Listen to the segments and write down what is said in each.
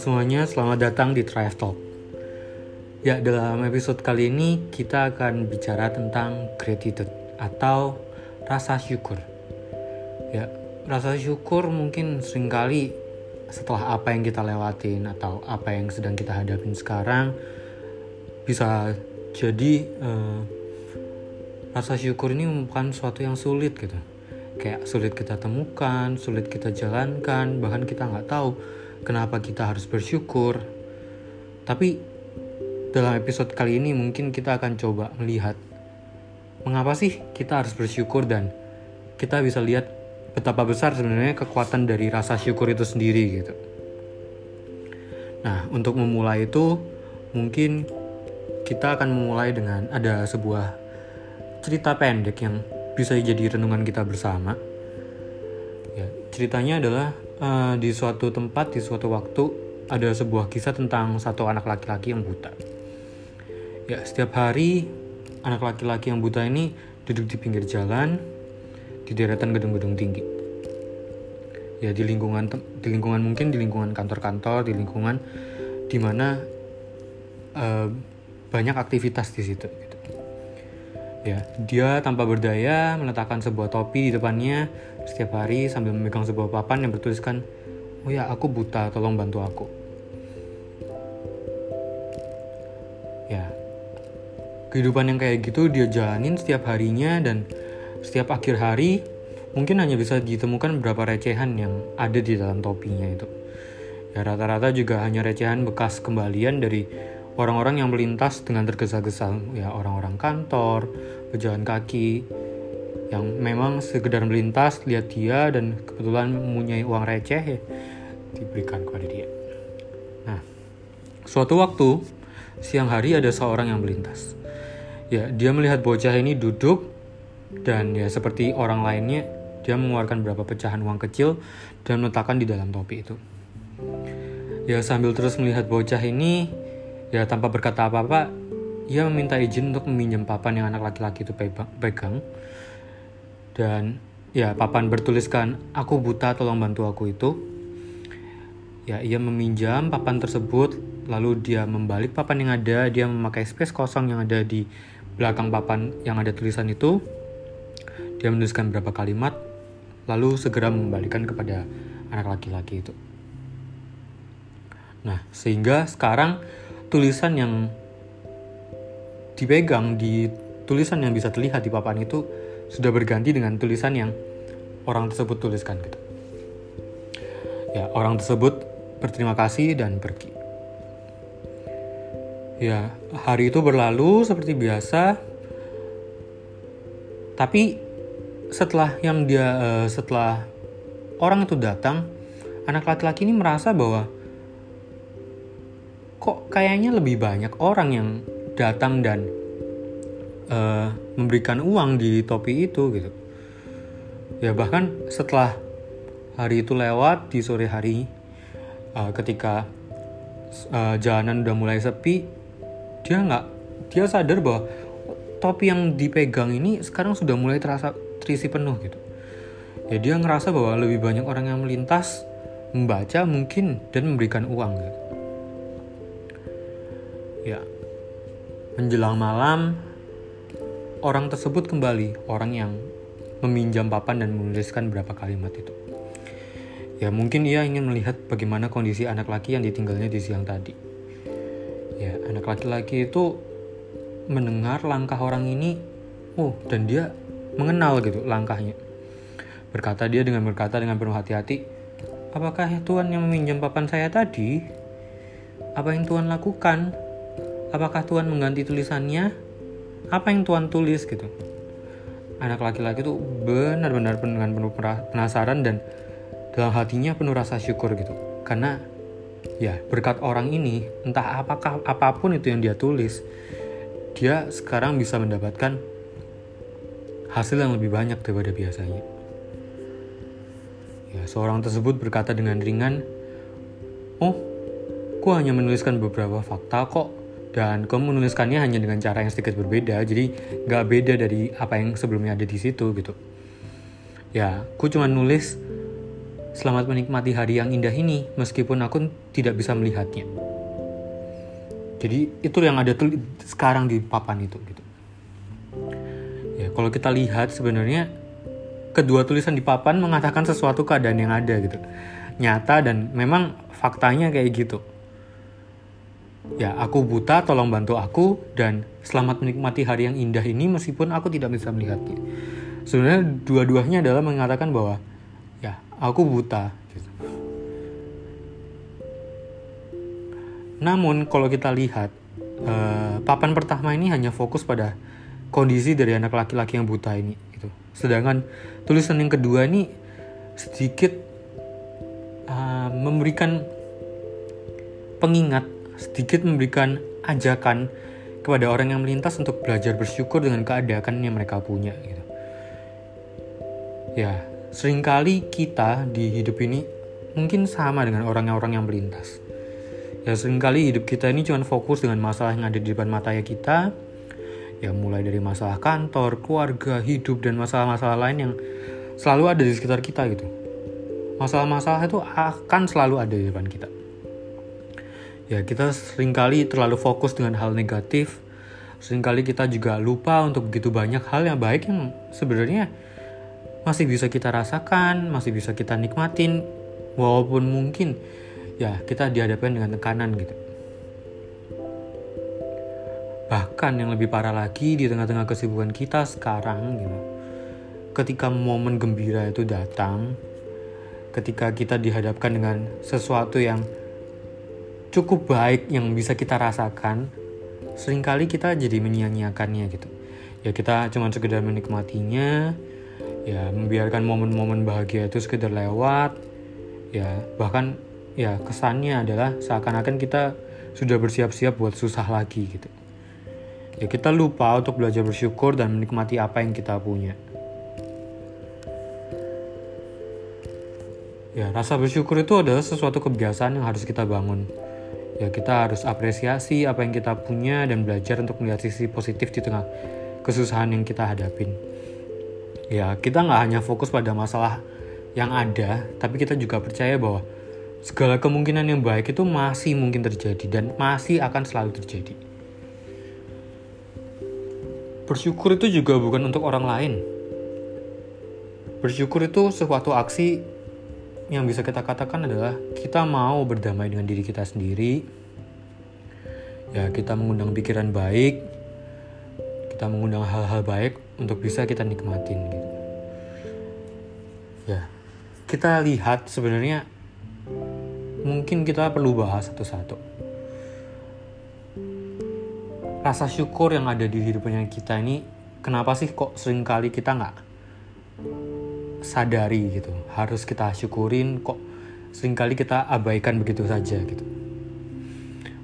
Semuanya, selamat datang di Trive Talk. Ya, dalam episode kali ini kita akan bicara tentang gratitude atau rasa syukur. Ya, rasa syukur mungkin sering kali setelah apa yang kita lewatin atau apa yang sedang kita hadapin sekarang bisa jadi eh, rasa syukur ini merupakan suatu yang sulit gitu kayak sulit kita temukan, sulit kita jalankan, bahkan kita nggak tahu kenapa kita harus bersyukur. Tapi dalam episode kali ini mungkin kita akan coba melihat mengapa sih kita harus bersyukur dan kita bisa lihat betapa besar sebenarnya kekuatan dari rasa syukur itu sendiri gitu. Nah, untuk memulai itu mungkin kita akan memulai dengan ada sebuah cerita pendek yang bisa jadi renungan kita bersama. Ya, ceritanya adalah uh, di suatu tempat di suatu waktu ada sebuah kisah tentang satu anak laki-laki yang buta. Ya, setiap hari anak laki-laki yang buta ini duduk di pinggir jalan di deretan gedung-gedung tinggi. Ya, di lingkungan di lingkungan mungkin di lingkungan kantor-kantor, di lingkungan di mana uh, banyak aktivitas di situ. Ya, dia tanpa berdaya meletakkan sebuah topi di depannya setiap hari sambil memegang sebuah papan yang bertuliskan, "Oh ya, aku buta, tolong bantu aku." Ya. Kehidupan yang kayak gitu dia jalanin setiap harinya dan setiap akhir hari mungkin hanya bisa ditemukan beberapa recehan yang ada di dalam topinya itu. Ya rata-rata juga hanya recehan bekas kembalian dari orang-orang yang melintas dengan tergesa-gesa ya orang-orang kantor pejalan kaki yang memang sekedar melintas lihat dia dan kebetulan mempunyai uang receh ya diberikan kepada dia. Nah suatu waktu siang hari ada seorang yang melintas. Ya dia melihat bocah ini duduk dan ya seperti orang lainnya dia mengeluarkan beberapa pecahan uang kecil dan meletakkan di dalam topi itu. Ya sambil terus melihat bocah ini Ya tanpa berkata apa-apa, ia meminta izin untuk meminjam papan yang anak laki-laki itu pegang. Dan ya papan bertuliskan, aku buta tolong bantu aku itu. Ya ia meminjam papan tersebut, lalu dia membalik papan yang ada, dia memakai space kosong yang ada di belakang papan yang ada tulisan itu. Dia menuliskan beberapa kalimat, lalu segera membalikan kepada anak laki-laki itu. Nah, sehingga sekarang tulisan yang dipegang di tulisan yang bisa terlihat di papan itu sudah berganti dengan tulisan yang orang tersebut tuliskan gitu. Ya, orang tersebut berterima kasih dan pergi. Ya, hari itu berlalu seperti biasa. Tapi setelah yang dia uh, setelah orang itu datang, anak laki-laki ini merasa bahwa kok kayaknya lebih banyak orang yang datang dan uh, memberikan uang di topi itu gitu. Ya bahkan setelah hari itu lewat di sore hari uh, ketika uh, jalanan udah mulai sepi dia nggak dia sadar bahwa topi yang dipegang ini sekarang sudah mulai terasa terisi penuh gitu. Ya dia ngerasa bahwa lebih banyak orang yang melintas membaca mungkin dan memberikan uang gitu. Ya. Menjelang malam, orang tersebut kembali, orang yang meminjam papan dan menuliskan beberapa kalimat itu. Ya, mungkin ia ingin melihat bagaimana kondisi anak laki yang ditinggalnya di siang tadi. Ya, anak laki-laki itu mendengar langkah orang ini, oh, dan dia mengenal gitu langkahnya. Berkata dia dengan berkata dengan penuh hati-hati, apakah Tuhan yang meminjam papan saya tadi? Apa yang Tuhan lakukan? Apakah Tuhan mengganti tulisannya? Apa yang Tuhan tulis gitu? Anak laki-laki itu benar-benar dengan penuh penasaran dan dalam hatinya penuh rasa syukur gitu. Karena ya berkat orang ini, entah apakah apa pun itu yang dia tulis, dia sekarang bisa mendapatkan hasil yang lebih banyak daripada biasanya. Ya, seorang tersebut berkata dengan ringan, "Oh, ku hanya menuliskan beberapa fakta kok dan kamu menuliskannya hanya dengan cara yang sedikit berbeda jadi nggak beda dari apa yang sebelumnya ada di situ gitu ya aku cuma nulis selamat menikmati hari yang indah ini meskipun aku tidak bisa melihatnya. Jadi itu yang ada tuh sekarang di papan itu gitu. Ya, kalau kita lihat sebenarnya kedua tulisan di papan mengatakan sesuatu keadaan yang ada gitu. Nyata dan memang faktanya kayak gitu. Ya, aku buta, tolong bantu aku dan selamat menikmati hari yang indah ini meskipun aku tidak bisa melihatnya. Sebenarnya dua-duanya adalah mengatakan bahwa ya, aku buta. Namun kalau kita lihat uh, papan pertama ini hanya fokus pada kondisi dari anak laki-laki yang buta ini gitu. Sedangkan tulisan yang kedua ini sedikit uh, memberikan pengingat sedikit memberikan ajakan kepada orang yang melintas untuk belajar bersyukur dengan keadaan yang mereka punya gitu. Ya, sering kali kita di hidup ini mungkin sama dengan orang-orang yang melintas. Ya, sering kali hidup kita ini cuma fokus dengan masalah yang ada di depan mata ya kita. Ya, mulai dari masalah kantor, keluarga, hidup, dan masalah-masalah lain yang selalu ada di sekitar kita gitu. Masalah-masalah itu akan selalu ada di depan kita ya kita sering kali terlalu fokus dengan hal negatif. Seringkali kita juga lupa untuk begitu banyak hal yang baik yang sebenarnya masih bisa kita rasakan masih bisa kita nikmatin walaupun mungkin ya kita dihadapkan dengan tekanan gitu. Bahkan yang lebih parah lagi di tengah-tengah kesibukan kita sekarang gitu. Ketika momen gembira itu datang ketika kita dihadapkan dengan sesuatu yang cukup baik yang bisa kita rasakan sering kali kita jadi menyia-nyiakannya gitu. Ya kita cuma sekedar menikmatinya ya membiarkan momen-momen bahagia itu sekedar lewat ya bahkan ya kesannya adalah seakan-akan kita sudah bersiap-siap buat susah lagi gitu. Ya kita lupa untuk belajar bersyukur dan menikmati apa yang kita punya. Ya rasa bersyukur itu adalah sesuatu kebiasaan yang harus kita bangun ya kita harus apresiasi apa yang kita punya dan belajar untuk melihat sisi positif di tengah kesusahan yang kita hadapin. Ya kita nggak hanya fokus pada masalah yang ada tapi kita juga percaya bahwa segala kemungkinan yang baik itu masih mungkin terjadi dan masih akan selalu terjadi. Bersyukur itu juga bukan untuk orang lain. Bersyukur itu sesuatu aksi yang bisa kita katakan adalah kita mau berdamai dengan diri kita sendiri. Ya, kita mengundang pikiran baik, kita mengundang hal-hal baik untuk bisa kita nikmatin gitu. Ya, kita lihat sebenarnya mungkin kita perlu bahas satu-satu. Rasa syukur yang ada di hidupnya kita ini, kenapa sih kok sering kali kita nggak sadari gitu. Harus kita syukurin kok sering kali kita abaikan begitu saja gitu.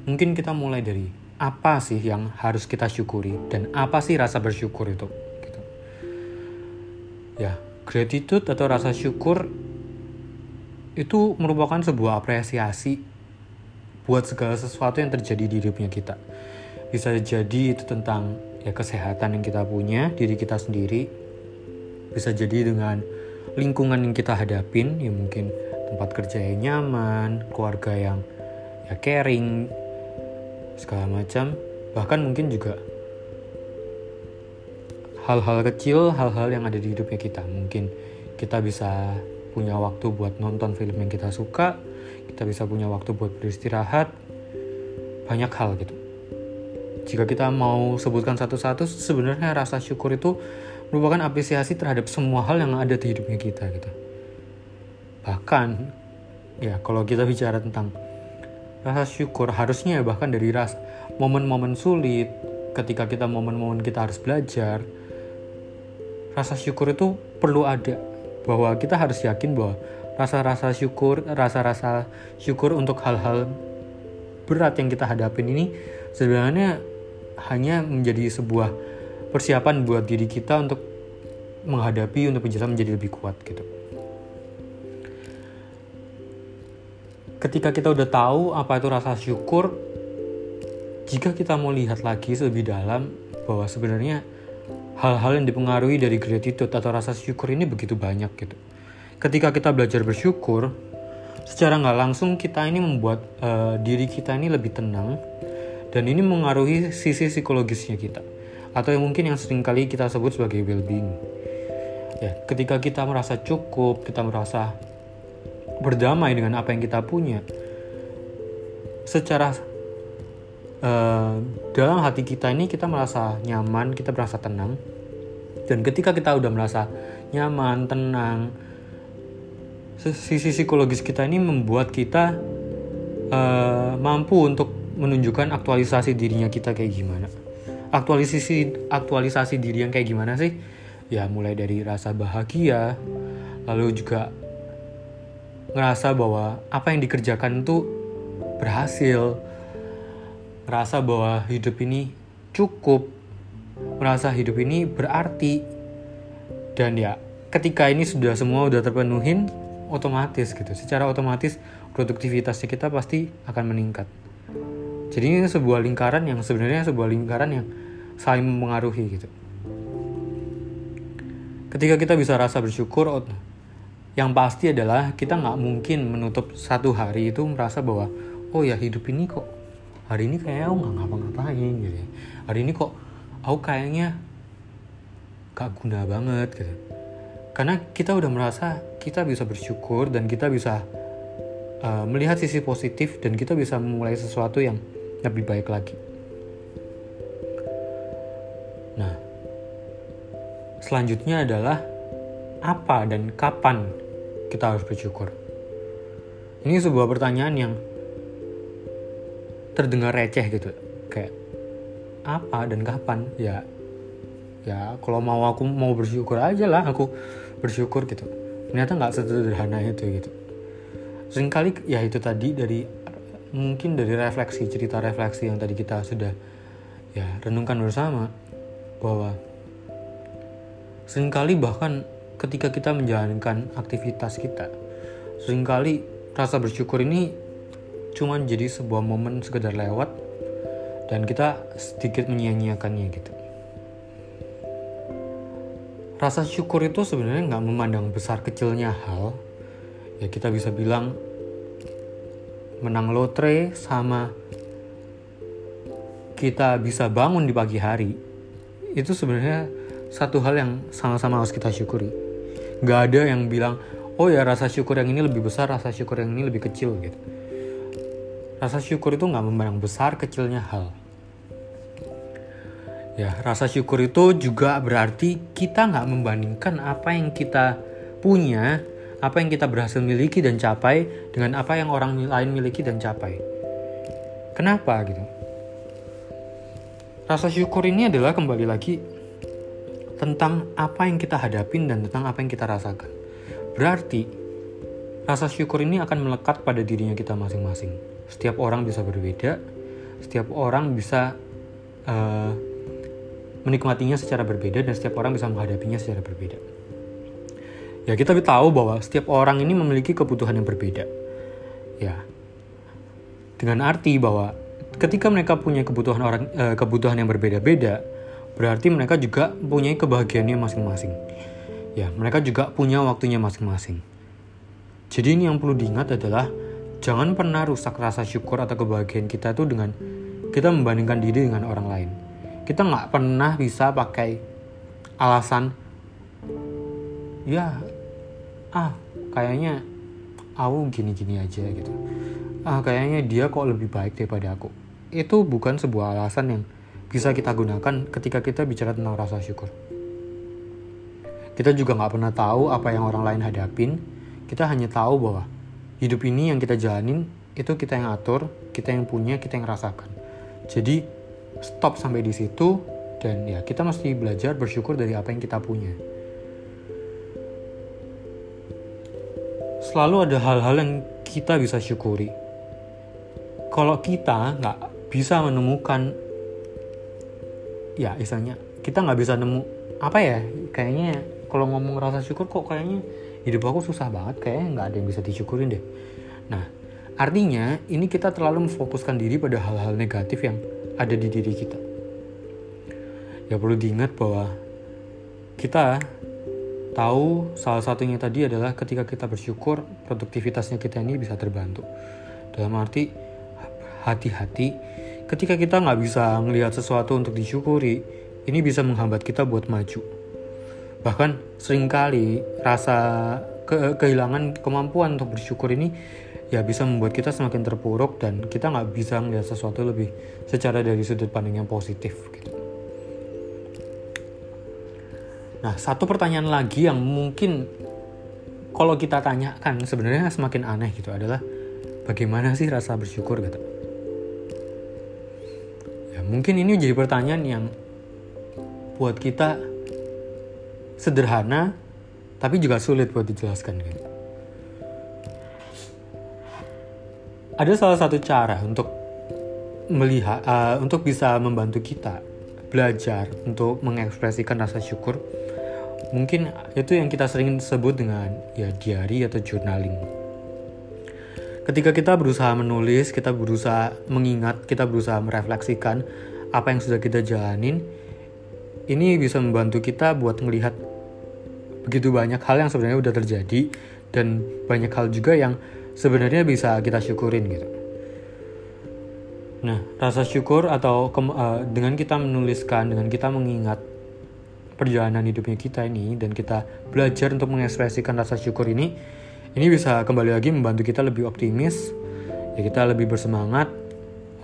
Mungkin kita mulai dari apa sih yang harus kita syukuri dan apa sih rasa bersyukur itu gitu. Ya gratitude atau rasa syukur itu merupakan sebuah apresiasi buat segala sesuatu yang terjadi di hidupnya kita. Bisa jadi itu tentang ya kesehatan yang kita punya diri kita sendiri. Bisa jadi dengan lingkungan yang kita hadapin ya mungkin tempat kerja yang nyaman keluarga yang ya caring segala macam. Bahkan mungkin juga hal-hal kecil hal-hal yang ada di hidupnya kita. Mungkin kita bisa punya waktu buat nonton film yang kita suka kita bisa punya waktu buat beristirahat. Banyak hal gitu. Jika kita mau sebutkan satu-satu sebenarnya rasa syukur itu merupakan apresiasi terhadap semua hal yang ada di hidupnya kita gitu. Bahkan ya kalau kita bicara tentang rasa syukur harusnya bahkan dari ras momen-momen sulit ketika kita momen-momen kita harus belajar rasa syukur itu perlu ada bahwa kita harus yakin bahwa rasa-rasa syukur rasa-rasa syukur untuk hal-hal berat yang kita hadapin ini sebenarnya hanya menjadi sebuah persiapan buat diri kita untuk menghadapi untuk bisa menjadi lebih kuat gitu. Ketika kita udah tahu apa itu rasa syukur, jika kita mau lihat lagi lebih dalam bahwa sebenarnya hal-hal yang dipengaruhi dari gratitude atau rasa syukur ini begitu banyak gitu. ketika kita belajar bersyukur secara nggak langsung kita ini membuat uh, diri kita ini lebih tenang dan ini mengaruhi sisi psikologisnya kita atau yang mungkin yang sering kali kita sebut sebagai well-being ya ketika kita merasa cukup kita merasa berdamai dengan apa yang kita punya secara uh, dalam hati kita ini kita merasa nyaman kita merasa tenang dan ketika kita udah merasa nyaman tenang sisi psikologis kita ini membuat kita uh, mampu untuk menunjukkan aktualisasi dirinya kita kayak gimana. Aktualisasi aktualisasi diri yang kayak gimana sih? Ya mulai dari rasa bahagia, lalu juga ngerasa bahwa apa yang dikerjakan itu berhasil, ngerasa bahwa hidup ini cukup, merasa hidup ini berarti, dan ya ketika ini sudah semua udah terpenuhin, otomatis gitu. Secara otomatis produktivitasnya kita pasti akan meningkat jadi ini sebuah lingkaran yang sebenarnya sebuah lingkaran yang saling mempengaruhi gitu ketika kita bisa rasa bersyukur yang pasti adalah kita nggak mungkin menutup satu hari itu merasa bahwa oh ya hidup ini kok hari ini kayaknya aku nggak ngapa-ngapain gitu ya. hari ini kok aku kayaknya gak guna banget gitu karena kita udah merasa kita bisa bersyukur dan kita bisa uh, melihat sisi positif dan kita bisa memulai sesuatu yang lebih baik lagi. Nah, selanjutnya adalah apa dan kapan kita harus bersyukur. Ini sebuah pertanyaan yang terdengar receh gitu, kayak apa dan kapan ya ya kalau mau aku mau bersyukur aja lah aku bersyukur gitu ternyata nggak sederhana itu gitu sering kali ya itu tadi dari mungkin dari refleksi cerita refleksi yang tadi kita sudah ya renungkan bersama bahwa sering kali bahkan ketika kita menjalankan aktivitas kita sering kali rasa bersyukur ini cuma jadi sebuah momen sekedar lewat dan kita sedikit menyia-nyiakannya gitu. Rasa syukur itu sebenarnya nggak memandang besar kecilnya hal. Ya kita bisa bilang menang lotre sama kita bisa bangun di pagi hari itu sebenarnya satu hal yang sama-sama harus kita syukuri. Nggak ada yang bilang oh ya rasa syukur yang ini lebih besar rasa syukur yang ini lebih kecil gitu. Rasa syukur itu nggak memandang besar kecilnya hal. Ya, rasa syukur itu juga berarti kita nggak membandingkan apa yang kita punya, apa yang kita berhasil miliki dan capai dengan apa yang orang lain miliki dan capai. Kenapa gitu? Rasa syukur ini adalah kembali lagi tentang apa yang kita hadapin dan tentang apa yang kita rasakan. Berarti rasa syukur ini akan melekat pada dirinya kita masing-masing. Setiap orang bisa berbeda, setiap orang bisa uh, menikmatinya secara berbeda dan setiap orang bisa menghadapinya secara berbeda. Ya kita tahu bahwa setiap orang ini memiliki kebutuhan yang berbeda. Ya, dengan arti bahwa ketika mereka punya kebutuhan orang eh, kebutuhan yang berbeda-beda, berarti mereka juga punya kebahagiaannya masing-masing. Ya, mereka juga punya waktunya masing-masing. Jadi ini yang perlu diingat adalah jangan pernah rusak rasa syukur atau kebahagiaan kita itu dengan kita membandingkan diri dengan orang lain kita nggak pernah bisa pakai alasan ya ah kayaknya aku gini-gini aja gitu. Ah kayaknya dia kok lebih baik daripada aku. Itu bukan sebuah alasan yang bisa kita gunakan ketika kita bicara tentang rasa syukur. Kita juga nggak pernah tahu apa yang orang lain hadapin. Kita hanya tahu bahwa hidup ini yang kita jalanin itu kita yang atur kita yang punya kita yang rasakan. Jadi stop sampai di situ dan ya kita mesti belajar bersyukur dari apa yang kita punya. Selalu ada hal-hal yang kita bisa syukuri. Kalau kita nggak bisa menemukan, ya istilahnya kita nggak bisa nemu apa ya kayaknya kalau ngomong rasa syukur kok kayaknya hidup aku susah banget kayaknya nggak ada yang bisa disyukurin deh. Nah artinya ini kita terlalu memfokuskan diri pada hal-hal negatif yang ada di diri kita. Ya perlu diingat bahwa kita tahu salah satunya tadi adalah ketika kita bersyukur produktivitasnya kita ini bisa terbantu dalam arti hati-hati ketika kita nggak bisa melihat sesuatu untuk disyukuri ini bisa menghambat kita buat maju bahkan sering kali rasa ke kehilangan kemampuan untuk bersyukur ini ya bisa membuat kita semakin terpuruk dan kita nggak bisa melihat sesuatu lebih secara dari sudut pandang yang positif gitu. Nah, satu pertanyaan lagi yang mungkin kalau kita tanyakan sebenarnya semakin aneh gitu adalah bagaimana sih rasa bersyukur gitu. Ya, mungkin ini jadi pertanyaan yang buat kita sederhana tapi juga sulit buat dijelaskan gitu. Ada salah satu cara untuk melihat uh, untuk bisa membantu kita belajar untuk mengekspresikan rasa syukur Mungkin itu yang kita sering sebut dengan ya diary atau journaling. Ketika kita berusaha menulis, kita berusaha mengingat, kita berusaha merefleksikan apa yang sudah kita jalanin, ini bisa membantu kita buat melihat begitu banyak hal yang sebenarnya udah terjadi dan banyak hal juga yang sebenarnya bisa kita syukurin gitu. Nah, rasa syukur atau uh, dengan kita menuliskan, dengan kita mengingat perjalanan hidupnya kita ini dan kita belajar untuk mengekspresikan rasa syukur ini ini bisa kembali lagi membantu kita lebih optimis ya kita lebih bersemangat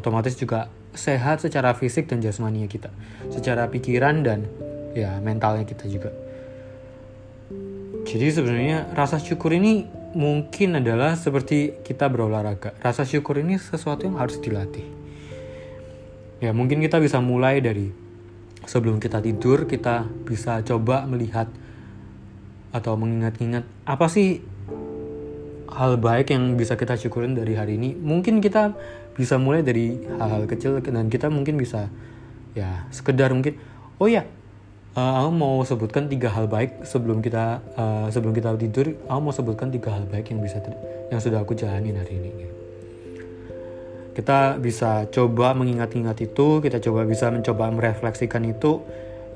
otomatis juga sehat secara fisik dan jasmani kita secara pikiran dan ya mentalnya kita juga. Jadi sebenarnya rasa syukur ini mungkin adalah seperti kita berolahraga. Rasa syukur ini sesuatu yang harus dilatih. Ya mungkin kita bisa mulai dari sebelum kita tidur kita bisa coba melihat atau mengingat-ingat apa sih hal baik yang bisa kita syukurin dari hari ini. Mungkin kita bisa mulai dari hal-hal kecil dan kita mungkin bisa ya sekedar mungkin oh ya uh, aku mau sebutkan tiga hal baik sebelum kita uh, sebelum kita tidur. Aku mau sebutkan tiga hal baik yang bisa yang sudah aku jalanin hari ini gitu kita bisa coba mengingat-ingat itu kita coba bisa mencoba merefleksikan itu.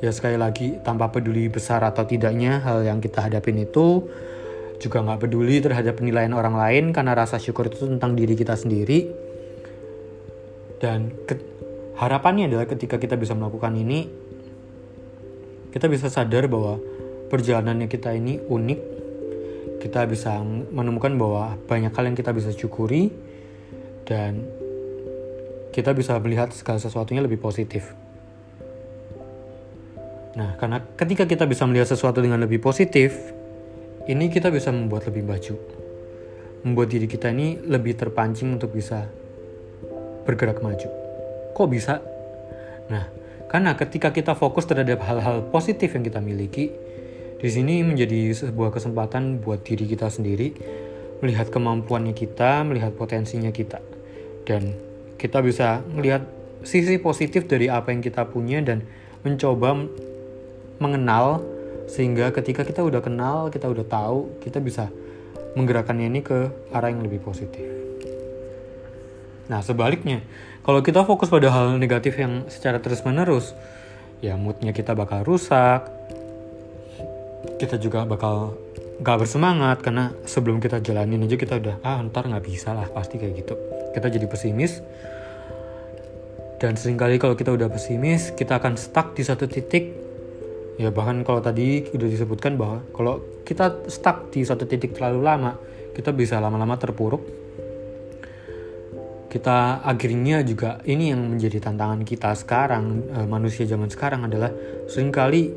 Ya sekali lagi tanpa peduli besar atau tidaknya hal yang kita hadapin itu juga nggak peduli terhadap penilaian orang lain karena rasa syukur itu tentang diri kita sendiri. Dan harapannya adalah ketika kita bisa melakukan ini kita bisa sadar bahwa perjalanannya kita ini unik. Kita bisa menemukan bahwa banyak hal yang kita bisa syukuri dan kita bisa melihat segala sesuatunya lebih positif. Nah, karena ketika kita bisa melihat sesuatu dengan lebih positif, ini kita bisa membuat lebih maju. Membuat diri kita ini lebih terpancing untuk bisa bergerak maju. Kok bisa? Nah, karena ketika kita fokus terhadap hal-hal positif yang kita miliki, di sini menjadi sebuah kesempatan buat diri kita sendiri melihat kemampuannya kita, melihat potensinya kita. Dan kita bisa melihat sisi positif dari apa yang kita punya dan mencoba mengenal sehingga ketika kita udah kenal, kita udah tahu, kita bisa menggerakkannya ini ke arah yang lebih positif. Nah, sebaliknya, kalau kita fokus pada hal negatif yang secara terus-menerus, ya moodnya kita bakal rusak, kita juga bakal gak bersemangat karena sebelum kita jalanin aja kita udah ah ntar nggak bisa lah pasti kayak gitu kita jadi pesimis dan sering kali kalau kita udah pesimis kita akan stuck di satu titik. Ya bahkan kalau tadi udah disebutkan bahwa kalau kita stuck di satu titik terlalu lama kita bisa lama-lama terpuruk. Kita akhirnya juga ini yang menjadi tantangan kita sekarang e, manusia zaman sekarang adalah sering kali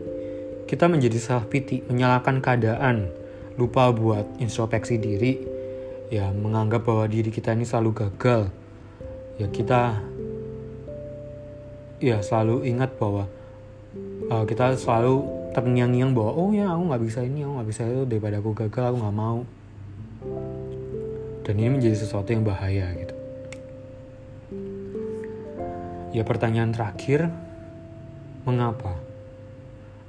kita menjadi self pity menyalahkan keadaan lupa buat introspeksi diri ya menganggap bahwa diri kita ini selalu gagal. Ya kita ya selalu ingat bahwa uh, kita selalu terngiang-ngiang bahwa oh ya aku nggak bisa ini aku nggak bisa itu daripada aku gagal aku nggak mau. Dan ini menjadi sesuatu yang bahaya gitu. Ya pertanyaan terakhir mengapa?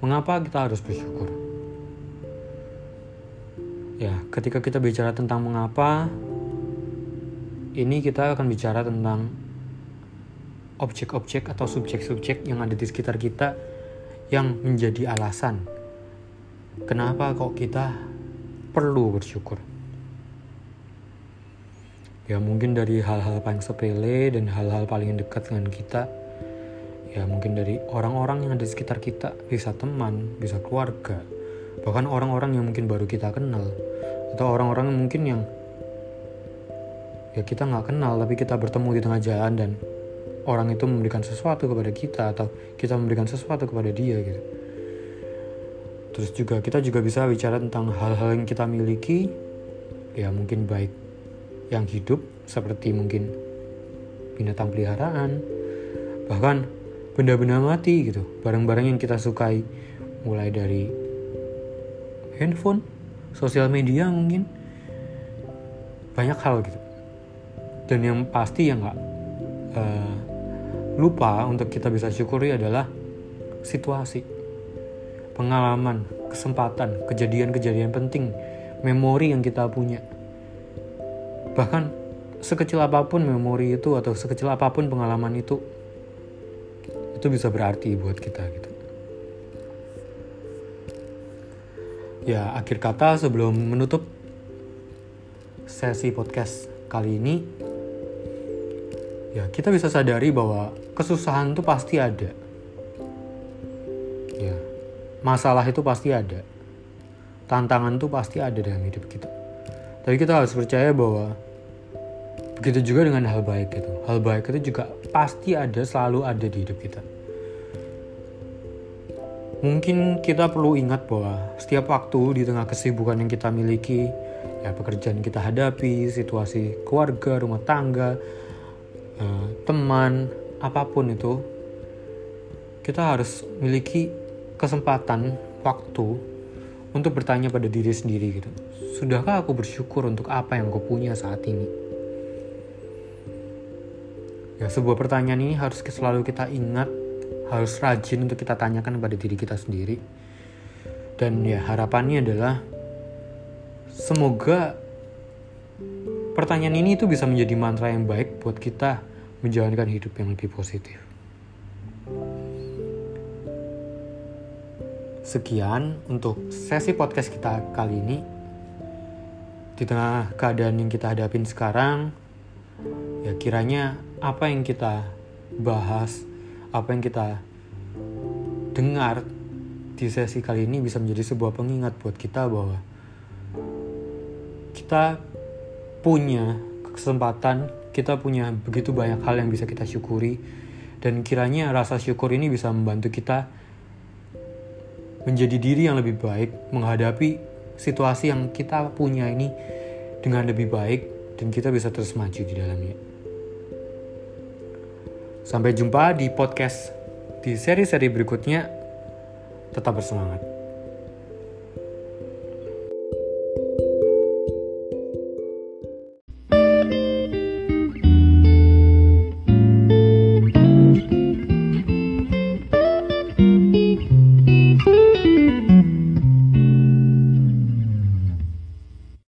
Mengapa kita harus bersyukur? Ya, ketika kita bicara tentang mengapa, ini kita akan bicara tentang objek-objek atau subjek-subjek yang ada di sekitar kita yang menjadi alasan kenapa kok kita perlu bersyukur. Ya mungkin dari hal-hal paling sepele dan hal-hal paling dekat dengan kita ya mungkin dari orang-orang yang ada di sekitar kita bisa teman bisa keluarga bahkan orang-orang yang mungkin baru kita kenal atau orang-orang yang mungkin yang ya kita nggak kenal tapi kita bertemu di tengah jalan dan orang itu memberikan sesuatu kepada kita atau kita memberikan sesuatu kepada dia gitu. Terus juga kita juga bisa bicara tentang hal-hal yang kita miliki. Ya mungkin baik yang hidup seperti mungkin binatang peliharaan, bahkan benda-benda mati gitu, barang-barang yang kita sukai, mulai dari handphone, sosial media mungkin, banyak hal gitu. Dan yang pasti yang nggak uh, lupa untuk kita bisa syukuri adalah situasi, pengalaman, kesempatan, kejadian-kejadian penting, memori yang kita punya. Bahkan sekecil apa pun memori itu atau sekecil apa pun pengalaman itu itu bisa berarti buat kita gitu. Ya akhir kata sebelum menutup sesi podcast kali ini ya kita bisa sadari bahwa kesusahan itu pasti ada ya masalah itu pasti ada tantangan itu pasti ada dalam hidup kita tapi kita harus percaya bahwa begitu juga dengan hal baik itu. Hal baik itu juga pasti ada, selalu ada di hidup kita. Mungkin kita perlu ingat bahwa setiap waktu di tengah kesibukan yang kita miliki, ya pekerjaan kita hadapi, situasi keluarga, rumah tangga, eh, teman, apa pun itu, kita harus miliki kesempatan waktu untuk bertanya pada diri sendiri gitu Sudahkah aku bersyukur untuk apa yang aku punya saat ini? Ya, sebuah pertanyaan ini harus selalu kita ingat, harus rajin untuk kita tanyakan kepada diri kita sendiri. Dan ya, harapannya adalah semoga pertanyaan ini itu bisa menjadi mantra yang baik buat kita menjalankan hidup yang lebih positif. Sekian untuk sesi podcast kita kali ini di tengah keadaan yang kita hadapin sekarang, ya kiranya apa yang kita bahas, apa yang kita dengar di sesi kali ini bisa menjadi sebuah pengingat buat kita bahwa kita punya kesempatan, kita punya begitu banyak hal yang bisa kita syukuri, dan kiranya rasa syukur ini bisa membantu kita menjadi diri yang lebih baik menghadapi situasi yang kita punya ini dengan lebih baik dan kita bisa terus maju di dalamnya. Sampai jumpa di podcast di seri-seri berikutnya. Tetap bersemangat.